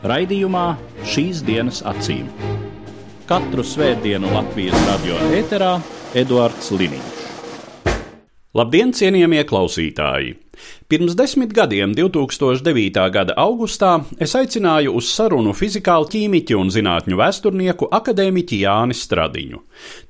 Raidījumā šīs dienas acīm. Katru svētdienu Latvijas radio eterā Eduards Liniņš. Labdien, cienījamie klausītāji! Pirms desmit gadiem, 2009. gada augustā, es aicināju uz sarunu fizikālu ķīmiķu un zinātņu vēsturnieku akadēmiķi Jāni Stradiņu.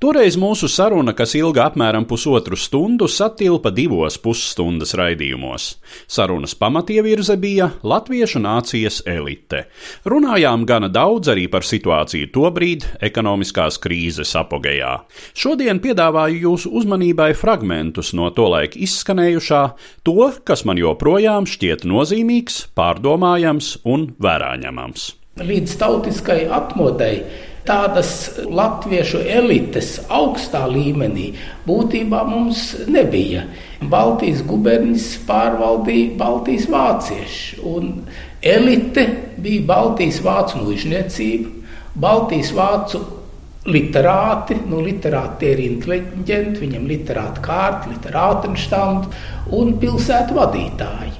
Toreiz mūsu saruna, kas ilga apmēram pusotru stundu, satilpa divos pusstundas raidījumos. Sarunas pamatievirze bija Latviešu nācijas elite. Runājām gana daudz arī par situāciju tobrīd, ekonomiskās krīzes apogejā. Šodien piedāvāju jūsu uzmanībai fragmentus no tolaik izskanējušā, to, kas man joprojām šķiet nozīmīgs, pārdomājams un vērāņemams. Līdz tautiskai atmodei tādas latviešu elites augstā līmenī būtībā mums nebija. Baltijas guberņas pārvaldīja Baltijas vācieši, un elite bija Baltijas vācu mužniecība, Baltijas vācu literāti, nu, literāti ir inteliģenti, viņam ir literāta kārta, literātenštāns un pilsētu vadītāji.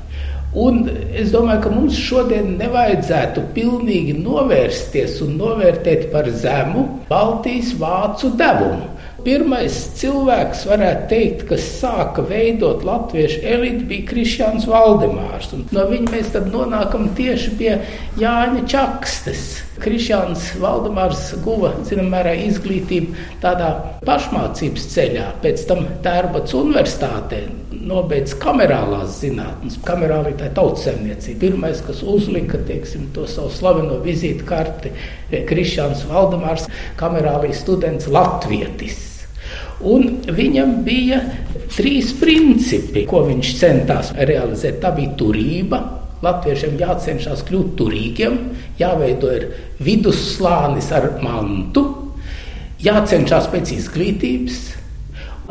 Un es domāju, ka mums šodien nevajadzētu pilnīgi novērsties un novērtēt par zemu Baltijas vācu devumu. Pirmais cilvēks, varētu teikt, kas sāka veidot latviešu elitu, bija Kristians Valdemārs. No viņa mēs nonākam tieši pie Jāņa Čakstes. Kristians Valdemārs guva zināmā mērā izglītību tādā pašmācības ceļā, pēc tam Tērbats universitātē nobeidz kamerālās zinātnes, kamerālī tā tautsēmniecība. Pirmais, kas uzlika teiksim, to savu slaveno vizītkarti, Kristians Valdemārs, kamerālī students Latvietis. Un viņam bija trīs principi, ko viņš centās realizēt. Tā bija turība. Latviešiem jācenšas kļūt turīgiem, jāveido ir vidusslānis ar mantu, jācenšas pēc izglītības.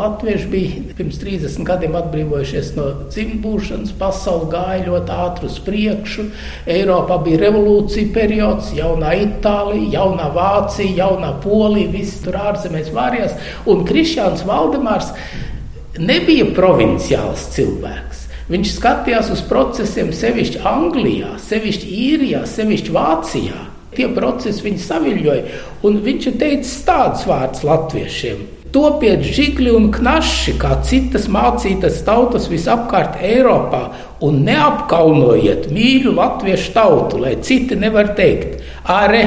Latvieši bija pirms 30 gadiem atbrīvojušies no dzimbūšanas, pasaule gāja ļoti ātri uz priekšu. Eiropā bija revolūcija periods, jaunā Itālija, jaunā Vācija, jaunā Polija, viss tur ārzemēs vārījās. Un Krišjāns Valdemārs nebija provinciāls cilvēks. Viņš skatījās uz procesiem sevišķi Anglijā, sevišķi Īrijā, sevišķi Vācijā. Tie procesi viņu saviļoja, un viņš ir teicis tādus vārdus latviešiem. Topiet žigli un knaši, kā citas mācītas tautas visapkārt Eiropā, un neapkaunojiet mīļu latviešu tautu, lai citi nevar teikt, ārē,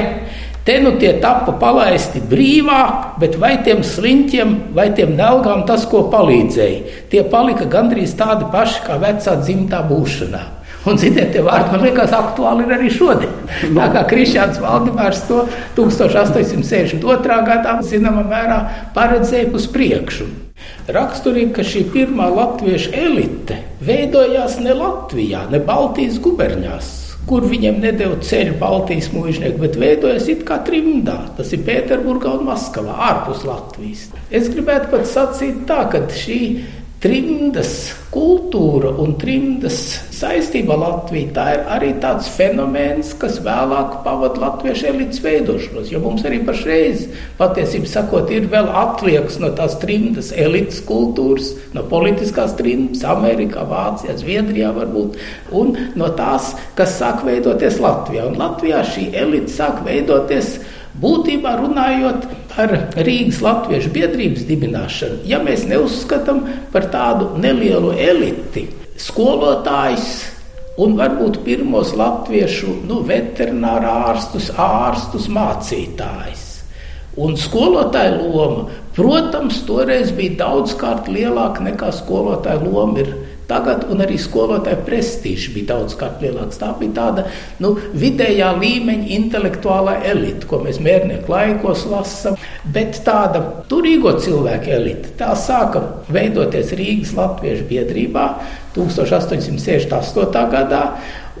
te nu tie tapa palaisti brīvā, bet vai tiem sliņķiem, vai tiem nelgām tas, ko palīdzēja, tie palika gandrīz tādi paši kā vecā dzimtā būšanā. Un ziniet, tie vārdi man liekas aktuāli arī šodien. Tā kā Krišjāns Valdemārs to 1862. gadā zināmā mērā paredzēja uz priekšu. Raksturīgi, ka šī pirmā latviešu elite veidojās ne Latvijā, ne Baltijas guberņās, kur viņiem nedēļa ceļu Baltijas mūžnieki, bet veidojas it kā trimdā. Tas ir Pēterburgā un Maskavā, ārpus Latvijas. Es gribētu pat sacīt tā, ka šī trimdas kultūra un trimdas saistība Latvijā. Tā ir arī tāds fenomens, kas vēlāk pavadīja latviešu elites veidošanos. Jo mums arī pašreiz, patiesībā sakot, ir vēl atliekas no tās trimdas elites kultūras, no politiskās trimdas, Amerikā, Vācijā, Zviedrijā varbūt, un no tās, kas sāk veidoties Latvijā. Un Latvijā šī elite sāk veidoties. Būtībā runājot par Rīgas Latviešu biedrības dibināšanu, ja mēs neuzskatām par tādu nelielu eliti, skolotājs un varbūt pirmos latviešu nu, veterināru ārstus, ārstus mācītājs. Un skolotāja loma, protams, toreiz bija daudzkārt lielāka nekā skolotāja loma ir Tagad arī skolotāja prestižs bija daudzkārt lielāks. Tā bija tāda nu, vidējā līmeņa intelektuālā elite, ko mēs mērnieku laikos lasām. Bet tāda turīgo cilvēku elite, tā sāka veidoties Rīgas Latviešu biedrībā. 1868. gadā.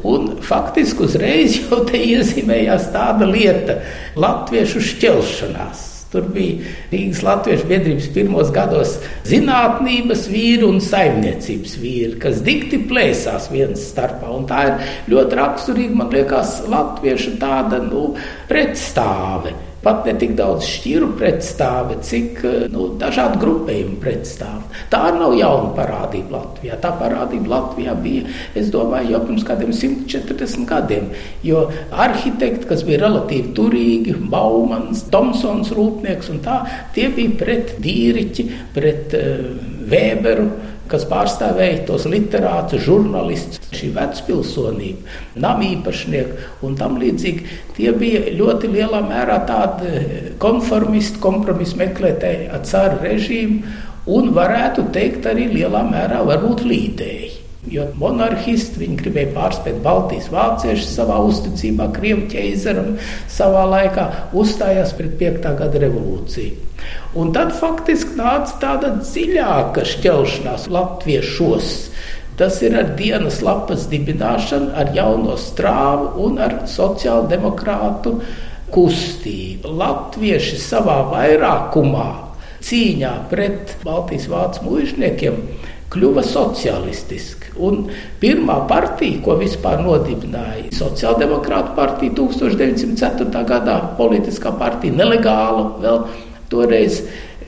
Un faktiski uzreiz jau te iezīmējās tāda lieta - latviešu šķelšanās. Tur bija Rīgas Latviešu biedrības pirmos gados zinātnības vīri un saimniecības vīri, kas dikti plēsās viens starpā. Un tā ir ļoti raksturīga, man liekas, latviešu tāda nu, pretstāve pat ne tik daudz šķiru pretstāve, cik nu, dažādu grupējumu pretstāve. Tā nav jauna parādība Latvijā. Tā parādība Latvijā bija, es domāju, jau pirms kādiem 140 gadiem. Jo arhitekti, kas bija relatīvi turīgi, Baumans, Tomsons rūpnieks un tā, tie bija pret dīriķi, pret uh, Vēberu kas pārstāvēja tos literātus, žurnālistus, šī vecpilsonība, namīpašnieki un tam līdzīgi. Tie bija ļoti lielā mērā tādi konformisti, kompromisu meklētāji ar caru režīmu un varētu teikt arī lielā mērā varbūt līdēji. Jo monarhisti viņi gribēja pārspēt Baltijas vāciešus savā uzticībā, Krievijas ķeizaram savā laikā uzstājās pret 5. gada revolūciju. Un tad faktiski nāca tāda dziļāka šķelšanās latviešos. Tas ir ar dienas lapas dibināšanu, ar jauno strāvu un ar sociāldemokrātu kustību. Latvieši savā vairākumā cīņā pret Baltijas vācu mužniekiem kļuva socialistiski. Un pirmā partija, ko vispār nodibināja Sociāldemokrāta partija 1904. gadā, politiskā partija, nelegāla vēl toreiz.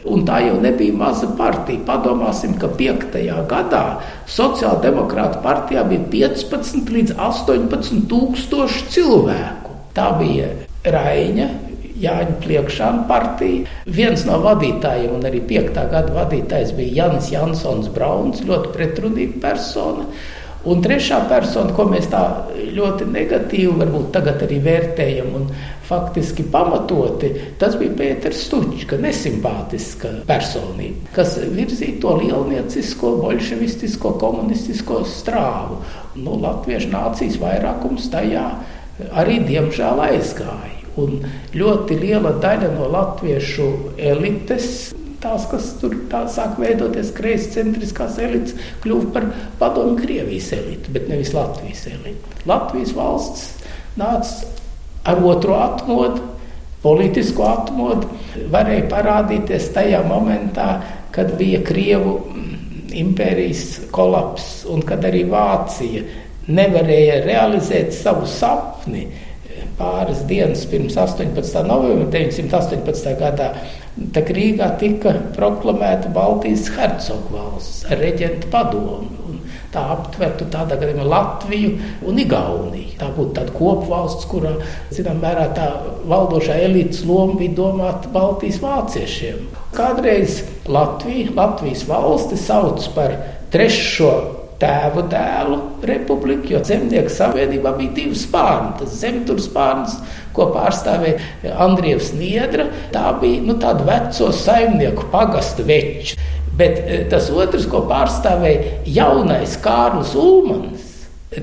Un tā jau nebija maza partija. Padomāsim, ka 5. gadā Sociāldemokrāta partijā bija 15 līdz 18 tūkstoši cilvēku. Tā bija Raina, Jāņa Pliekšāna partija. Viens no vadītājiem, un arī piektā gada vadītājs bija Janis Jansons Brauns, ļoti pretrunīga persona. Un trešā persona, ko mēs tā ļoti negatīvi, varbūt tagad arī vērtējam, un faktiski pamatoti, tas bija Pēters Stučka, nesimpātiska personība, kas virzīja to lielniecisko, bolševistisko, komunistisko strāvu. Nu, Latviešu nācijas vairākums tajā arī diemžēl aizgāja. Un ļoti liela daļa no latviešu elites, tās, kas tur tā sāk veidoties, kreiscentriskās elites, kļuva par padomu Krievijas elitu, bet nevis Latvijas elitu. Latvijas valsts nāca ar otro atmodu, politisku atmodu, varēja parādīties tajā momentā, kad bija Krievu impērijas kolaps un kad arī Vācija nevarēja realizēt savu sapni pāris dienas pirms 18. novembra 1918. gadā, Rīgā tika proklamēta Baltijas hercogu valsts ar reģentu padomu. Tā aptvertu tādā gadījumā Latviju un Igauniju. Tā būtu tāda kopvalsts, kurā, zinām, mērā tā valdošā elites loma bija domāta Baltijas vāciešiem. Kādreiz Latvija, Latvijas valsti sauc par trešo tēvu dēlu republiku, jo zemnieku savienībā bija divi spārni. Tas zemturs spārns, ko pārstāvēja Andrievs Niedra, tā bija nu, tāda veco saimnieku pagastu veču. Bet e, tas otrs, ko pārstāvēja jaunais Kārlis Ulmans,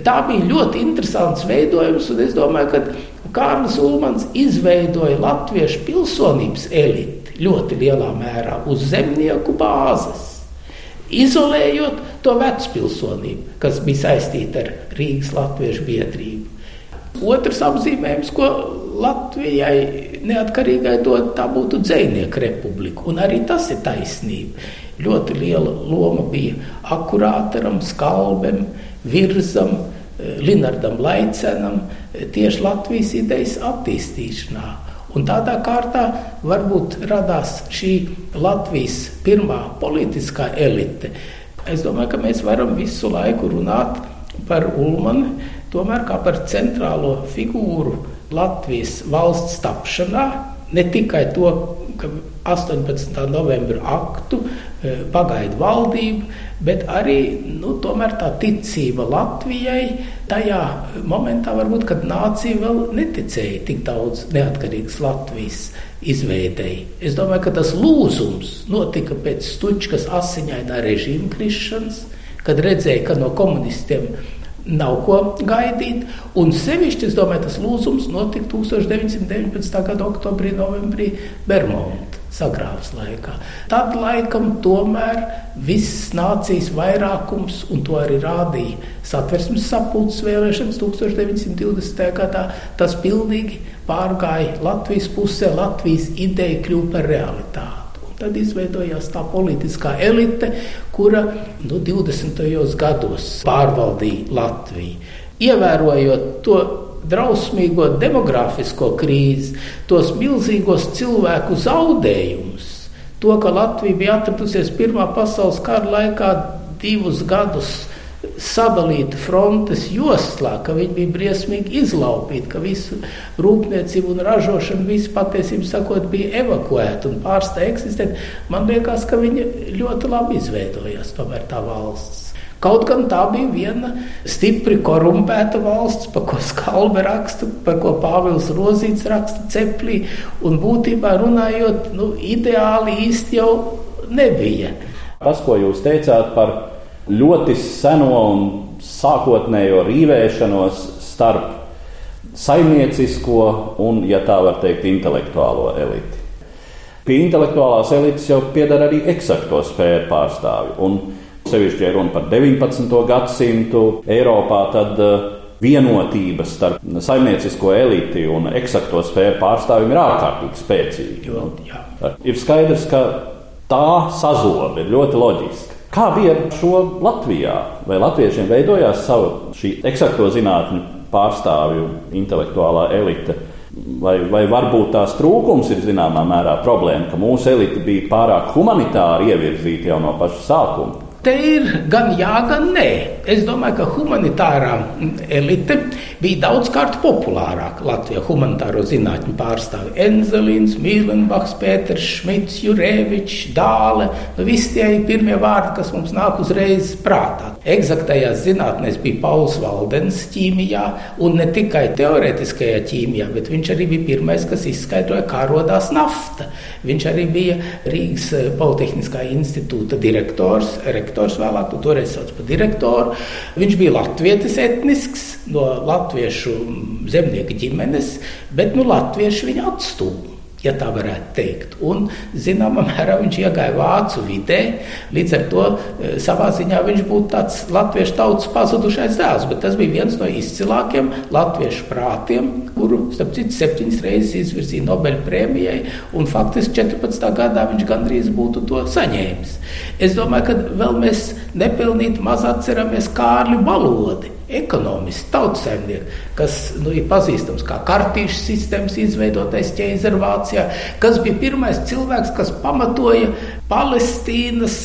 tā bija ļoti interesants veidojums, es domāju, ka Kārlis Ulmans izveidoja latviešu pilsonības eliti ļoti lielā mērā uz zemnieku bāzes izolējot to vecpilsonību, kas bija saistīta ar Rīgas Latviešu biedrību. Otrs apzīmējums, ko Latvijai neatkarīgai dod, tā būtu dzēnieku republika. Un arī tas ir taisnība. Ļoti liela loma bija akurātaram, skalbem, virzam, Linardam Laicenam tieši Latvijas idejas attīstīšanā. Un tādā kārtā varbūt radās šī Latvijas pirmā politiskā elite. Es domāju, ka mēs varam visu laiku runāt par Ulmanu, tomēr kā par centrālo figūru Latvijas valsts tapšanā, ne tikai to, ka 18. novembra aktu e, pagaidu valdību, bet arī nu, tā ticība Latvijai tajā momentā, varbūt, kad nācija vēl neticēja tik daudz neatkarīgas Latvijas izveidēji. Es domāju, ka tas lūzums notika pēc Stučkas asiņainā režīma krišanas, kad redzēja, ka no komunistiem nav ko gaidīt. Un sevišķi, es domāju, tas lūzums notika 1919. gada oktobrī, novembrī Bermuda sagrāvas laikā. Tad laikam tomēr viss nācijas vairākums, un to arī rādīja satversmes sapulces vēlēšanas 1920. gadā, tas pilnīgi pārgāja Latvijas pusē, Latvijas ideja kļuva par realitāti. Tad izveidojās tā politiskā elite, kura nu, 20. gados pārvaldīja Latviju. Ievērojot to drausmīgo demogrāfisko krīzi, tos milzīgos cilvēku zaudējumus, to, ka Latvija bija atradusies Pirmā pasaules kara laikā divus gadus sadalīta frontes joslā, ka viņi bija briesmīgi izlaupīti, ka visu rūpniecību un ražošanu, visu patiesību sakot, bija evakuēta un pārstāja eksistēt. Man liekas, ka viņi ļoti labi izveidojās tomēr tā valsts. Kaut gan tā bija viena stipri korumpēta valsts, par ko Skalbe raksta, par ko Pāvils Rozīts raksta ceplī, un būtībā runājot, nu, ideāli īsti jau nebija. Tas, ko jūs teicāt par ļoti seno un sākotnējo rīvēšanos starp saimniecisko un, ja tā var teikt, intelektuālo eliti. Pie intelektuālās elites jau pieder arī eksakto sfēru pārstāvji. Un sevišķi, ja runa par 19. gadsimtu Eiropā, tad eh, vienotība starp saimniecisko eliti un eksakto sfēru pārstāvjiem ir ārkārtīgi spēcīga. Ir skaidrs, ka tā sazobe ir ļoti loģiska. Kā bija ar šo Latvijā? Vai latviešiem veidojās sava šī eksakto zinātņu pārstāvju intelektuālā elite? Vai, vai varbūt tās trūkums ir zināmā mērā problēma, ka mūsu elite bija pārāk humanitāri ievirzīta jau no paša sākuma? Te ir gan jā, gan nē. Es domāju, ka humanitārā elite bija daudzkārt populārāka Latvijā. Humanitāro zinātņu pārstāvi Enzelins, Mīlenbachs, Pēters, Šmits, Jurēvičs, Dāle. Nu, visi tie ir pirmie vārdi, kas mums nāk uzreiz prātā. Eksaktajās zinātnēs bija Pauls Valdens ķīmijā, un ne tikai teorētiskajā ķīmijā, bet viņš arī bija pirmais, kas izskaidroja, kā radās nafta. Viņš arī bija Rīgas eh, Politehniskā institūta direktors, rektors vēlāk, to toreiz sauc par direktoru. Viņš bija latvietis etnisks, no latviešu zemnieku ģimenes, bet nu, latvieši viņu atstūma ja tā varētu teikt. Un, zināmā mērā, viņš iegāja vācu vidē, līdz ar to e, savā ziņā viņš būtu tāds latviešu tautas pazudušais dēls, bet tas bija viens no izcilākiem latviešu prātiem, kuru, starp citu, septiņas reizes izvirzīja Nobeļa prēmijai, un faktiski 14. gadā viņš gandrīz būtu to saņēmis. Es domāju, ka vēl mēs nepilnīgi maz atceramies Kārli Balodi ekonomists, tautsēmnieks, kas nu, ir pazīstams kā kartīšu sistēmas izveidotais ķēzervācijā, kas bija pirmais cilvēks, kas pamatoja Palestīnas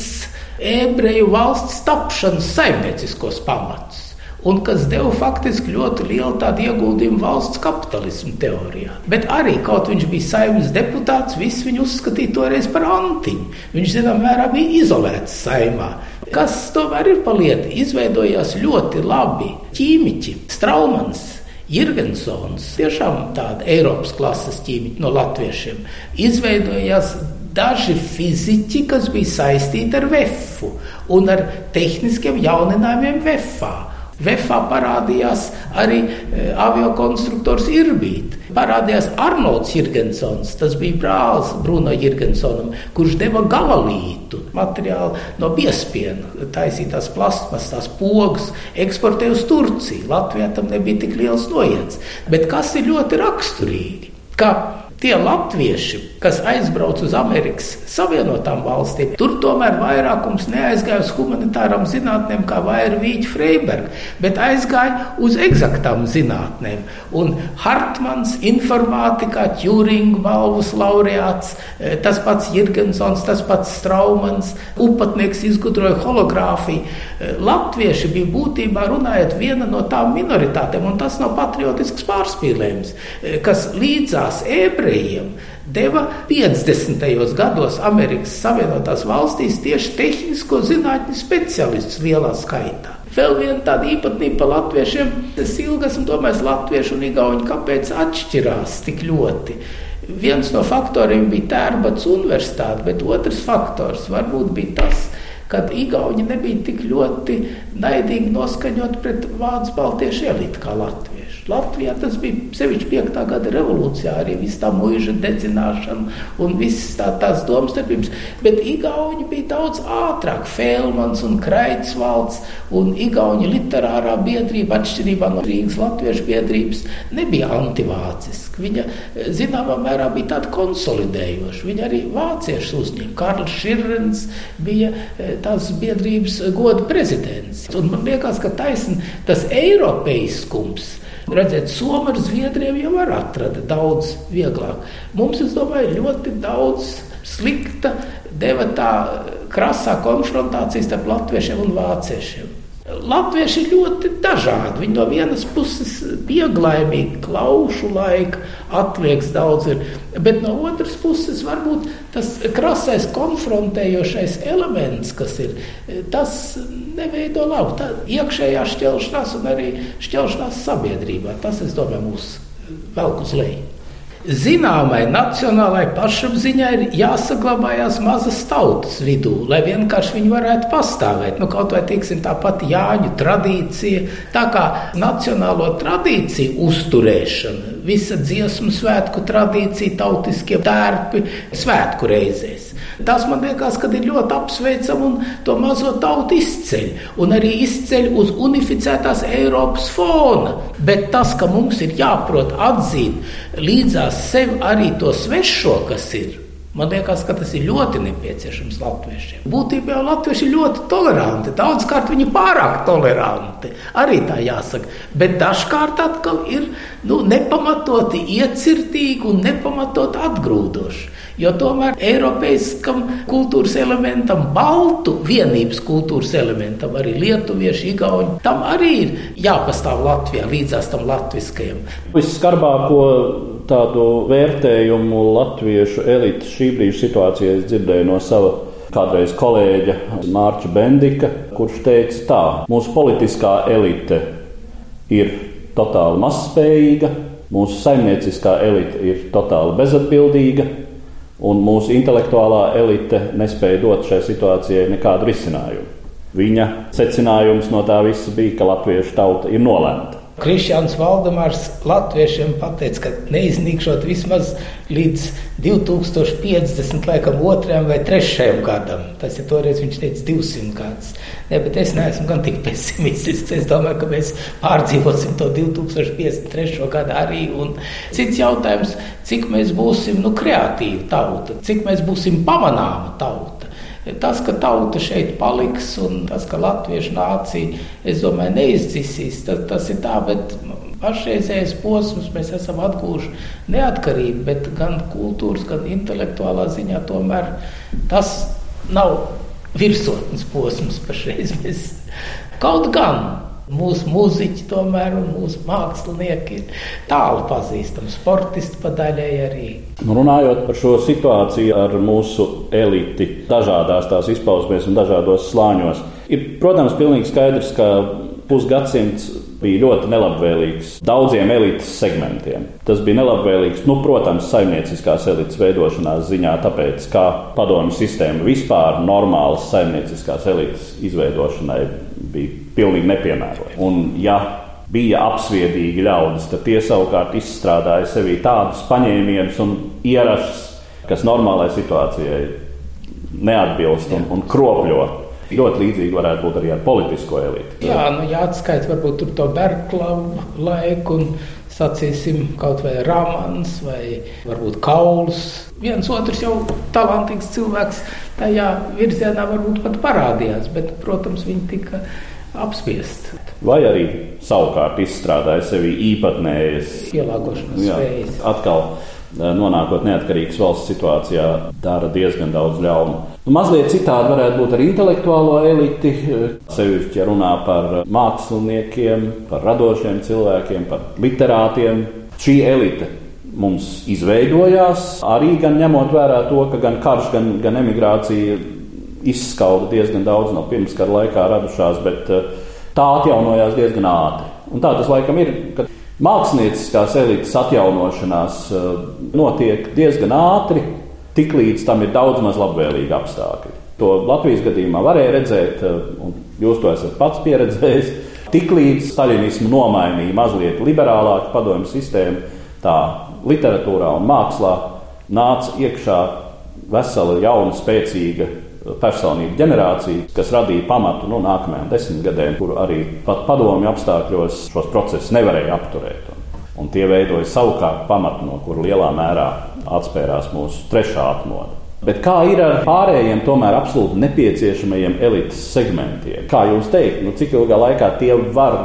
ebreju valsts tapšanas saimnieciskos pamatus un kas deva faktiski ļoti lielu ieguldījumu valsts kapitalismu teorijā. Bet arī kaut viņš bija saimnes deputāts, visi viņu uzskatīja toreiz par antiņu. Viņš, zinām, mērā bija izolēts saimā. Kas tomēr ir palieti? Izveidojās ļoti labi ķīmiķi, Straumans. Jirgensons, tiešām tāda Eiropas klases ķīmiķa no latviešiem, izveidojās daži fiziķi, kas bija saistīti ar VEFu un ar tehniskiem jauninājumiem VEFā. Vefā parādījās arī e, aviokonstruktors Irbīt. Parādījās Arnolds Jirgensons, tas bija brālis Bruno Jirgensonam, kurš deva galalītu materiālu no biespiena, taisītās plasmas, tās pogas, eksportēja uz Turciju. Latvijā tam nebija tik liels noiets. Bet kas ir ļoti raksturīgi? Ka Tie latvieši, kas aizbrauca uz Amerikas Savienotām valstīm, tur tomēr vairākums neaizgāja uz humanitārām zinātnēm, kā Vaira Vīķa Freiberga, bet aizgāja uz eksaktām zinātnēm. Un Hartmans, informātikā, Turinga balvas laureāts, eh, tas pats Jirgensons, tas pats Straumans, upatnieks izgudroja hologrāfiju. Eh, latvieši bija būtībā runājot viena no tām minoritātēm, un tas nav patriotisks pārspīlējums, eh, kas līdzās ebreju ebrejiem deva 50. gados Amerikas Savienotās valstīs tieši tehnisko zinātņu specialistus lielā skaitā. Vēl viena tāda īpatnība par latviešiem, tas ilgas un tomēr latviešu un igauņu kāpēc atšķirās tik ļoti. Viens no faktoriem bija Tērbats universitāte, bet otrs faktors varbūt bija tas, ka Igauni nebija tik ļoti naidīgi noskaņot pret vācu baltiešu elitu kā Latviju. Latvijā tas bija sevišķi 5. gada revolūcijā, arī viss tā mūža dedzināšana un visas tā, tās domstarpības, bet Igauņi bija daudz ātrāk. Fēlmans un Kreitsvalds un Igauņu literārā biedrība, atšķirībā no Rīgas latviešu biedrības, nebija antivāciska. Viņa zināmā mērā bija tāda konsolidējoša. Viņa arī vāciešus uzņēma. Karls Širrens bija e, tās biedrības goda prezidents. Un man liekas, ka taisn tas eiropeiskums. Redzēt, Somija ar Zviedriem jau var atrast daudz vieglāk. Mums, es domāju, ļoti daudz slikta deva tā krasā konfrontācija starp latviešiem un vāciešiem. Latvieši ir ļoti dažādi. Viņi no vienas puses pieglaimīgi, klaušu laika, atliekas daudz ir, bet no otras puses varbūt tas krasais konfrontējošais elements, kas ir, tas neveido labu. Tā iekšējā šķelšanās un arī šķelšanās sabiedrībā, tas, es domāju, mūs velk uz leju zināmai nacionālai pašapziņai ir jāsaglabājas mazas tautas vidū, lai vienkārši viņi varētu pastāvēt. Nu, kaut vai tiksim, tā pati Jāņu tradīcija, tā kā nacionālo tradīciju uzturēšana, visa dziesmu svētku tradīcija, tautiskie tērpi svētku reizēs. Tas man liekas, ka ir ļoti apsveicami un to mazo tautu izceļ. Un arī izceļ uz unificētās Eiropas fona. Bet tas, ka mums ir jāprot atzīt līdzās sev arī to svešo, kas ir. Man liekas, ka tas ir ļoti nepieciešams latviešiem. Būtībā jau latvieši ir ļoti toleranti. Daudzkārt viņi ir pārāk toleranti. Arī tā jāsaka. Bet dažkārt atkal ir nu, nepamatoti iecirtīgi un nepamatoti atgrūdoši. Jo tomēr Eiropaiskam kultūras elementam, baltu vienības kultūras elementam, arī lietuviešu, igauņu, tam arī ir jāpastāv Latvijā līdzās tam latviskajam. Visskarbāko tādu vērtējumu latviešu elites šī brīža situācijā es dzirdēju no sava kādreiz kolēģa Mārča Bendika, kurš teica tā, mūsu politiskā elite ir totāli mazspējīga, mūsu saimnieciskā elite ir totāli bezatbildīga, un mūsu intelektuālā elite nespēja dot šai situācijai nekādu risinājumu. Viņa secinājums no tā visa bija, ka latviešu tauta ir nolemta. Krišjāns Valdemārs latviešiem pateica, ka neiznīkšot vismaz līdz 2050, laikam, otrajam vai trešajam gadam. Tas ir toreiz viņš teica 200 gadus. Ne, bet es neesmu gan tik pesimistisks. Es domāju, ka mēs pārdzīvosim to 2053. gadu arī. Un cits jautājums, cik mēs būsim nu, kreatīvi tauta, cik mēs būsim pamanāma tauta. Tas, ka tauta šeit paliks un tas, ka latviešu nācija, es domāju, neizcisīs, tas, tas ir tā, bet pašreizējais posms mēs esam atgūši neatkarību, bet gan kultūras, gan intelektuālā ziņā tomēr tas nav virsotnes posms pašreiz. Mēs kaut gan Mūsu mūziķi tomēr un mūsu mākslinieki ir tālu pazīstami, sportisti padaļai arī. Nu, runājot par šo situāciju ar mūsu eliti, dažādās tās izpausmēs un dažādos slāņos, ir, protams, pilnīgi skaidrs, ka pusgadsimts bija ļoti nelabvēlīgs daudziem elites segmentiem. Tas bija nelabvēlīgs, nu, protams, saimnieciskās elites veidošanās ziņā, tāpēc, ka padomju sistēma vispār normālas saimnieciskās elites izveidošanai bija pilnīgi nepiemērojama. Un, ja bija apsviedīgi ļaudis, tad tie savukārt izstrādāja sevī tādus paņēmienus un ierašas, kas normālai situācijai neatbilst un, un kropļo. Ļoti līdzīgi varētu būt arī ar politisko elitu. Jā, nu jāatskaita varbūt to Berklavu laiku un sacīsim kaut vai Rāmans vai varbūt Kauls. Viens otrs jau talantīgs cilvēks tajā virzienā varbūt pat parādījās, bet, protams, viņi tika apspiesti. Vai arī savukārt izstrādāja sevi īpatnējas pielāgošanās spējas. Atkal nonākot neatkarīgas valsts situācijā, dara diezgan daudz ļaunu. Nu, mazliet citādi varētu būt ar intelektuālo eliti, eh, sevišķi, ja runā par māksliniekiem, par radošiem cilvēkiem, par literātiem. Šī elite mums izveidojās arī gan ņemot vērā to, ka gan karš, gan, gan emigrācija izskauda diezgan daudz no pirmskara laikā radušās, bet eh, tā atjaunojās diezgan ātri. Un tā tas laikam ir, ka Mākslinieckās elites atjaunošanās eh, notiek diezgan ātri, tiklīdz tam ir daudz maz labvēlīgi apstākļi. To Latvijas gadījumā varēja redzēt, eh, un jūs to esat pats pieredzējis, Tiklīdz staļinismu nomainīja mazliet liberālāka padomju sistēma, tā literatūrā un mākslā nāca iekšā vesela jauna, spēcīga personību ģenerācija, kas radīja pamatu nu, nākamajām desmitgadēm, kur arī pat padomju apstākļos šos procesus nevarēja apturēt. Un, un tie veidoja savukārt pamatu, no kura lielā mērā atspērās mūsu trešā atmoda. Bet kā ir ar pārējiem, tomēr absolūti nepieciešamajiem elites segmentiem? Kā jūs teikt, nu, cik ilgā laikā tie var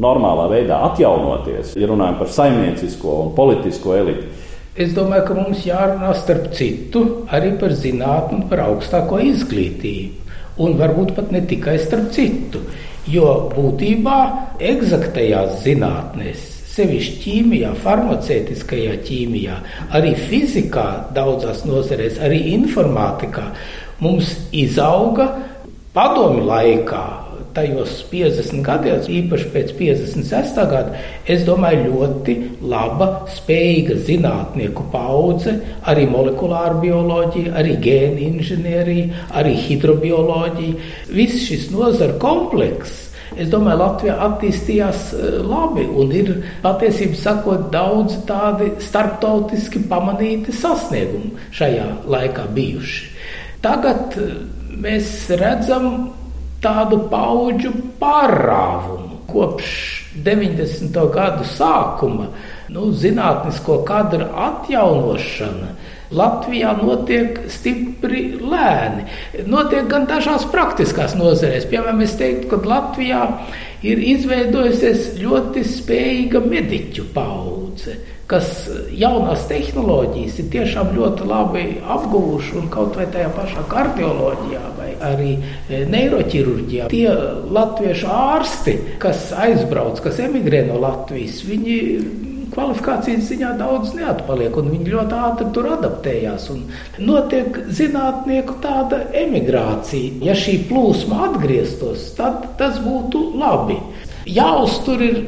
normālā veidā atjaunoties, ja runājam par saimniecisko un politisko elitu? Es domāju, ka mums jārunā starp citu arī par zinātnē, par augstāko izglītību. Un varbūt pat ne tikai starp citu, jo būtībā eksaktajās zinātnēs, sevišķi ķīmijā, farmaceitiskajā ķīmijā, arī fizikā, daudzās nozarēs, arī informātikā, mums izauga padomi laikā tajos 50 gados, īpaši pēc 56. gada, es domāju, ļoti laba, spējīga zinātnieku paudze, arī molekulāra bioloģija, arī gēna inženierija, arī hidrobioloģija. Viss šis nozara komplekss. Es domāju, Latvijā attīstījās eh, labi un ir patiesībā sakot daudz tādi starptautiski pamanīti sasniegumi šajā laikā bijuši. Tagad eh, mēs redzam tādu paudžu pārāvumu kopš 90. gadu sākuma. Nu, zinātnisko kadru atjaunošana Latvijā notiek stipri lēni. Notiek gan dažās praktiskās nozarēs. Piemēram, es teiktu, ka Latvijā ir izveidojusies ļoti spējīga mediķu paudze kas jaunās tehnoloģijas ir tiešām ļoti labi apguvuši un kaut vai tajā pašā kardioloģijā vai arī e, neiroķirurģijā. Tie latviešu ārsti, kas aizbrauc, kas emigrē no Latvijas, viņi kvalifikācijas ziņā daudz neatpaliek, un viņi ļoti ātri tur adaptējās. Notiek zinātnieku tāda emigrācija. Ja šī plūsma atgrieztos, tad tas būtu labi. Jāuztur ir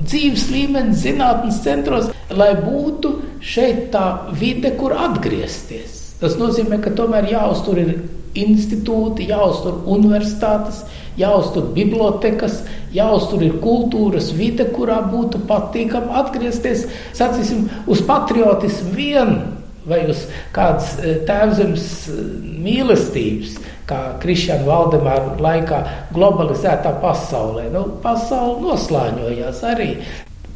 dzīves līmenis zinātnes centros, lai būtu šeit tā vide, kur atgriezties. Tas nozīmē, ka tomēr jāuztur ir institūti, jāuztur universitātes, jāuztur bibliotekas, jāuztur ir kultūras vide, kurā būtu patīkami atgriezties, sacīsim, uz patriotismu vienu vai uz kādas eh, tēvzemes eh, mīlestības, kā Krišņāna Valdemāra laikā globalizētā pasaulē. Nu, pasaule noslēņojās arī.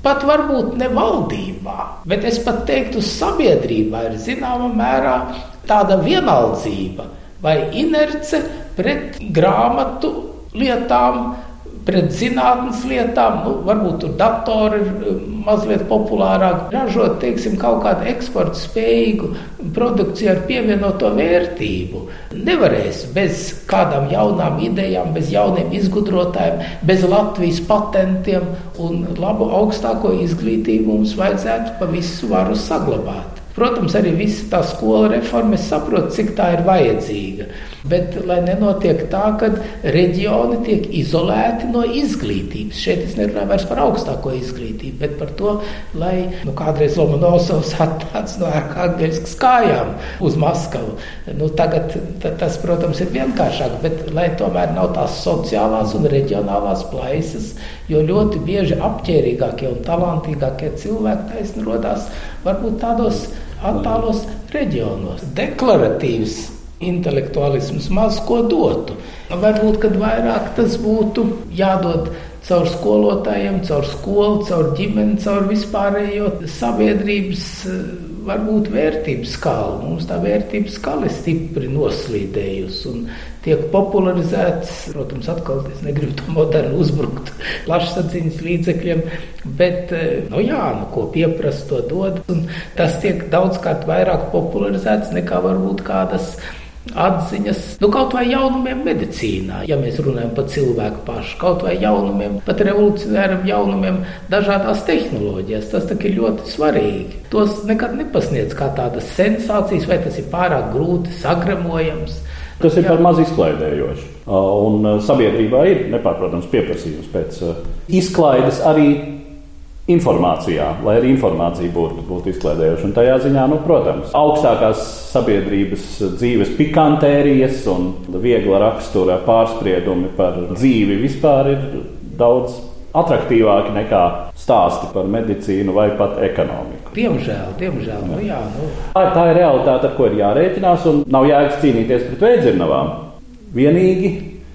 Pat varbūt ne valdībā, bet es pat teiktu, sabiedrībā ir zināma mērā tāda vienaldzība vai inerce pret grāmatu lietām, pret zinātnes lietām, nu, varbūt tur datori ir eh, mazliet populārāk, ražot, teiksim, kaut kādu eksporta spējīgu produkciju ar pievienoto vērtību. Nevarēs bez kādām jaunām idejām, bez jauniem izgudrotājiem, bez Latvijas patentiem un labu augstāko izglītību mums vajadzētu pa visu varu saglabāt. Protams, arī visa tā skola reforma, es saprotu, cik tā ir vajadzīga. Bet lai nenotiek tā, ka reģioni tiek izolēti no izglītības. Šeit es nerunāju vairs par augstāko izglītību, bet par to, lai nu, kādreiz Lomonosovs atnāca no Arkāņģeļskas kājām uz Maskavu. Nu, tagad tas, protams, ir vienkāršāk, bet lai tomēr nav tās sociālās un reģionālās plaisas, jo ļoti bieži apģērbīgākie un talantīgākie cilvēki taisni rodās varbūt tādos attālos reģionos. Deklaratīvs intelektuālisms maz ko dotu. Varbūt, kad vairāk tas būtu jādod caur skolotājiem, caur skolu, caur ģimeni, caur vispārējo sabiedrības varbūt vērtības skala. Mums tā vērtības skala ir stipri noslīdējusi un tiek popularizēts. Protams, atkal es negribu to modernu uzbrukt plašsaziņas līdzekļiem, bet, nu jā, nu, ko pieprasa, to dod. Un tas tiek daudzkārt vairāk popularizēts nekā varbūt kādas atziņas, nu, kaut vai jaunumiem medicīnā, ja mēs runājam par cilvēku pašu, kaut vai jaunumiem, pat revolucionāriem jaunumiem dažādās tehnoloģijās. Tas ir ļoti svarīgi. Tos nekad nepasniedz kā tādas sensācijas, vai tas ir pārāk grūti sagremojams. Tas ir par maz izklaidējoši. Un sabiedrībā ir nepārprotams pieprasījums pēc izklaides arī informācijā, lai arī informācija būtu, būtu izklaidējoša. Un tajā ziņā, nu, protams, augstākās sabiedrības dzīves pikantērijas un viegla rakstura pārspriedumi par dzīvi vispār ir daudz attraktīvāki nekā stāsti par medicīnu vai pat ekonomiku. Diemžēl, diemžēl, nu jā. Nu. Tā, tā ir realitāte, ar ko ir jārēķinās, un nav jēgas cīnīties pret veidzirnavām. Vienīgi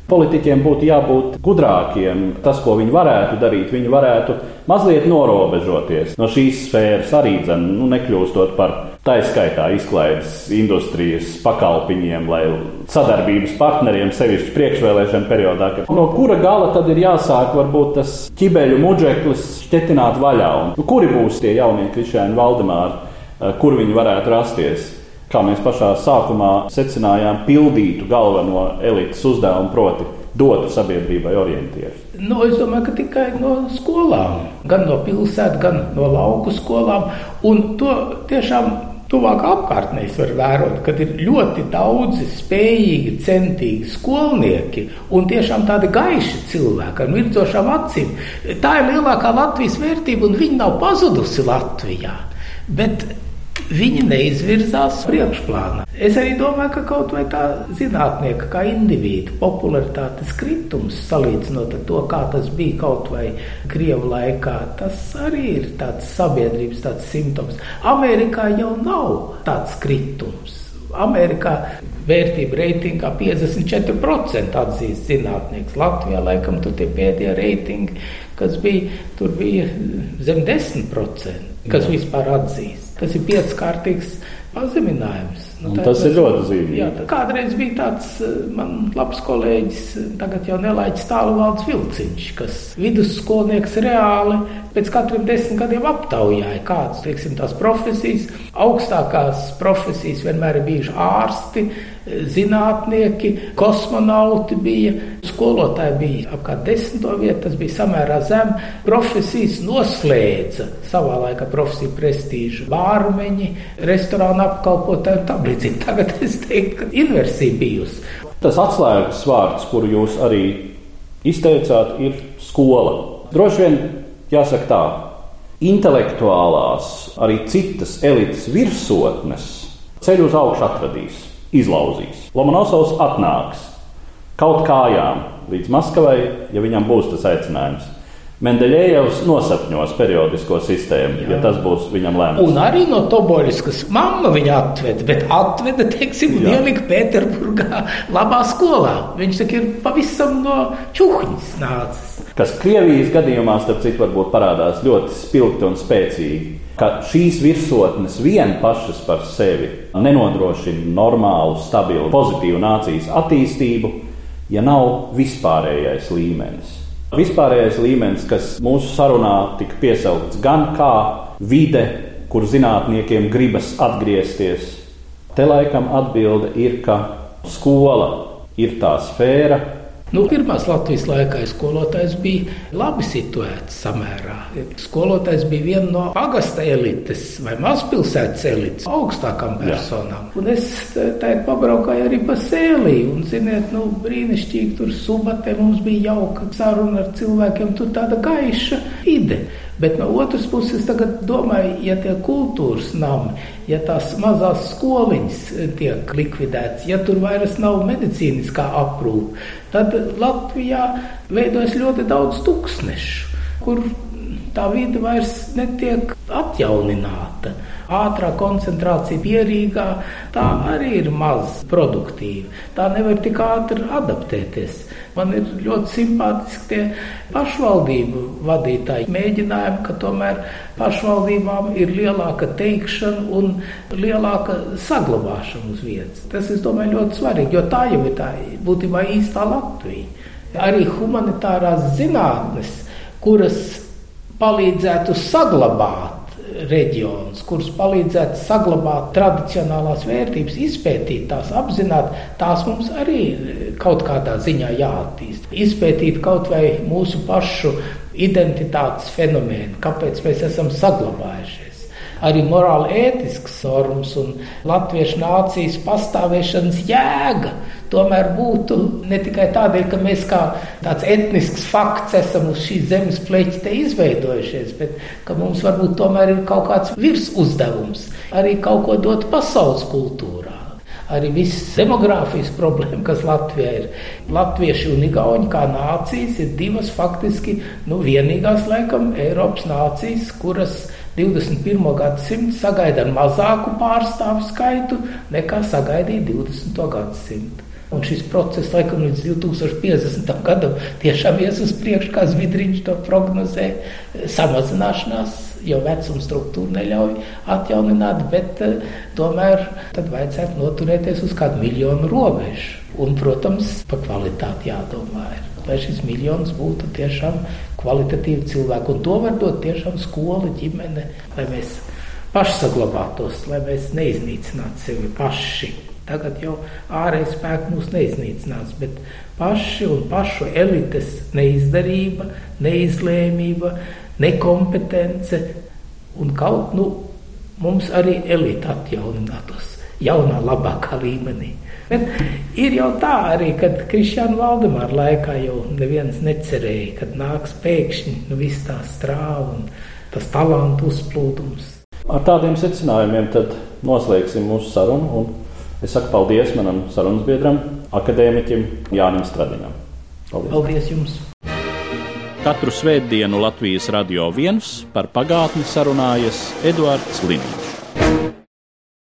politiķiem būtu jābūt gudrākiem. Tas, ko viņi varētu darīt, viņi varētu mazliet norobežoties no šīs sfēras, arī dzen, nu, nekļūstot par taiskaitā izklaides industrijas pakalpiņiem, lai sadarbības partneriem, sevišķi priekšvēlēšana periodā, no kura gala tad ir jāsāk varbūt tas ķibeļu muģeklis šķetināt vaļā. Un, nu, kuri būs tie jaunie Krišēni Valdemāri, eh, kur viņi varētu rasties? Kā mēs pašā sākumā secinājām, pildītu galveno elites uzdevumu, proti, dotu sabiedrībai orientierus. Nu, es domāju, ka tikai no skolām, gan no pilsētas, gan no lauku skolām. Un to tiešām Tuvāk apkārtnēs var vērot, ka ir ļoti daudzi spējīgi, centīgi skolnieki un tiešām tādi gaiši cilvēki ar mirdzošām acīm. Tā ir lielākā Latvijas vērtība, un viņi nav pazudusi Latvijā. Bet Viņi neizvirzās priekšplānā. Es arī domāju, ka kaut vai tā zinātnieka, kā individu popularitātes kritums, salīdzinot ar to, kā tas bija kaut vai Krievu laikā, tas arī ir tāds sabiedrības tāds simptoms. Amerikā jau nav tāds kritums. Amerikā vērtība reitingā 54% atzīst zinātnieks. Latvijā laikam tur tie pēdējie reitingi, kas bija, tur bija zem 10%, kas Jā. vispār atzīst. Tas ir pieckārtīgs pazeminājums. Nu, tas ir ļoti zīmīgi. Kādreiz bija tāds eh, man labs kolēģis, tagad jau nelaiķis tāluvalds Vilciņš, kas vidusskolnieks reāli pēc katriem desmit gadiem aptaujāja, kādas, teiksim, tās profesijas. Augstākās profesijas vienmēr ir bijuši ārsti, zinātnieki, kosmonauti bija, skolotāji bija apkārt desmito vietu, tas bija samērā zem. Profesijas noslēdza savā laikā profesiju prestīžu bārmeņi, restorāna apkalpotāji un tam līdzīgi. Tagad es teiktu, ka inversija bijusi. Tas atslēgas vārds, kuru jūs arī izteicāt, ir skola. Droši vien jāsaka tā, intelektuālās, arī citas elites virsotnes ceļu uz augšu atradīs izlauzīs. Lomonosovs atnāks kaut kājām līdz Maskavai, ja viņam būs tas aicinājums. Mendeļējevs nosapņos periodisko sistēmu, Jā. ja tas būs viņam lēmums. Un arī no Toboļskas mamma viņu atveda, bet atveda, teiksim, ielika Pēterburgā labā skolā. Viņš tak ir pavisam no čuhņas nācis. Kas Krievijas gadījumā, starp citu, varbūt parādās ļoti spilgti un spēcīgi ka šīs virsotnes vien pašas par sevi nenodrošina normālu, stabilu, pozitīvu nācijas attīstību, ja nav vispārējais līmenis. Vispārējais līmenis, kas mūsu sarunā tika piesaukts gan kā vide, kur zinātniekiem gribas atgriezties, te laikam atbilde ir, ka skola ir tā sfēra, Nu, pirmās Latvijas laikā skolotājs bija labi situēts samērā. Skolotājs bija viena no pagasta elites vai mazpilsētas elites augstākām personām. Jā. Un es tādā pabraukāju arī pa sēlī. Un, ziniet, nu, brīnišķīgi tur subatē mums bija jauka saruna ar cilvēkiem. Tur tāda gaiša ide. Bet no otras puses, tagad domāju, ja tie kultūras nami, ja tās mazās skoliņas tiek likvidētas, ja tur vairs nav medicīniskā aprūpe, tad Latvijā veidojas ļoti daudz tūkstnešu, kur tā vide vairs netiek atjaunināta. Ātrā koncentrācija pierīgā, tā arī ir maz produktīva. Tā nevar tik ātri adaptēties. Man ir ļoti simpātiski tie pašvaldību vadītāji mēģinājumi, ka tomēr pašvaldībām ir lielāka teikšana un lielāka saglabāšana uz vietas. Tas, es domāju, ļoti svarīgi, jo tā jau ir tā būtībā īstā Latvija. Arī humanitārās zinātnes, kuras palīdzētu saglabāt reģionus, kurus palīdzētu saglabāt tradicionālās vērtības, izpētīt tās, apzināt, tās mums arī kaut kādā ziņā jāattīst. Izpētīt kaut vai mūsu pašu identitātes fenomenu, kāpēc mēs esam saglabājušies arī morāli ētisks normas un latviešu nācijas pastāvēšanas jēga. Tomēr būtu ne tikai tādēļ, ka mēs kā tāds etnisks fakts esam uz šīs zemes pleķa izveidojušies, bet ka mums varbūt tomēr ir kaut kāds virs uzdevums arī kaut ko dot pasaules kultūrā. arī visas demogrāfijas problēma, kas Latvijā ir. Latvieši un Igauni kā nācijas ir divas faktiski nu, vienīgās, laikam, Eiropas nācijas, kuras 21. gadsimtu sagaida ar mazāku pārstāvu skaitu nekā sagaidīja 20. gadsimtu. Un šis process, laikam, līdz 2050. gadam tiešām ies uz priekšu, kā Zvidriņš to prognozē, samazināšanās jo vecuma struktūra neļauj atjaunināt, bet uh, tomēr tad vajadzētu noturēties uz kādu miljonu robežu. Un, protams, par kvalitāti jādomā. Ir. Lai šis miljons būtu tiešām kvalitatīvi cilvēki. Un to var dot tiešām skola, ģimene, lai mēs paši saglabātos, lai mēs neiznīcinātu sevi paši. Tagad jau ārējais spēks mūs neiznīcinās, bet paši un pašu elites neizdarība, neizlēmība, nekompetence un kaut nu, mums arī elite atjauninātos jaunā, labākā līmenī. Bet ir jau tā arī, kad Krišāna Valdemāra laikā jau neviens necerēja, kad nāks pēkšņi nu, viss tā strāva un tas talantu uzplūdums. Ar tādiem secinājumiem tad noslēgsim mūsu sarunu. Es saku paldies manam sarunas biedram, akadēmiķim Jānim Stradinam. Paldies, paldies jums! Katru svētdienu Latvijas radio viens par pagātni sarunājas Eduards Līniņš.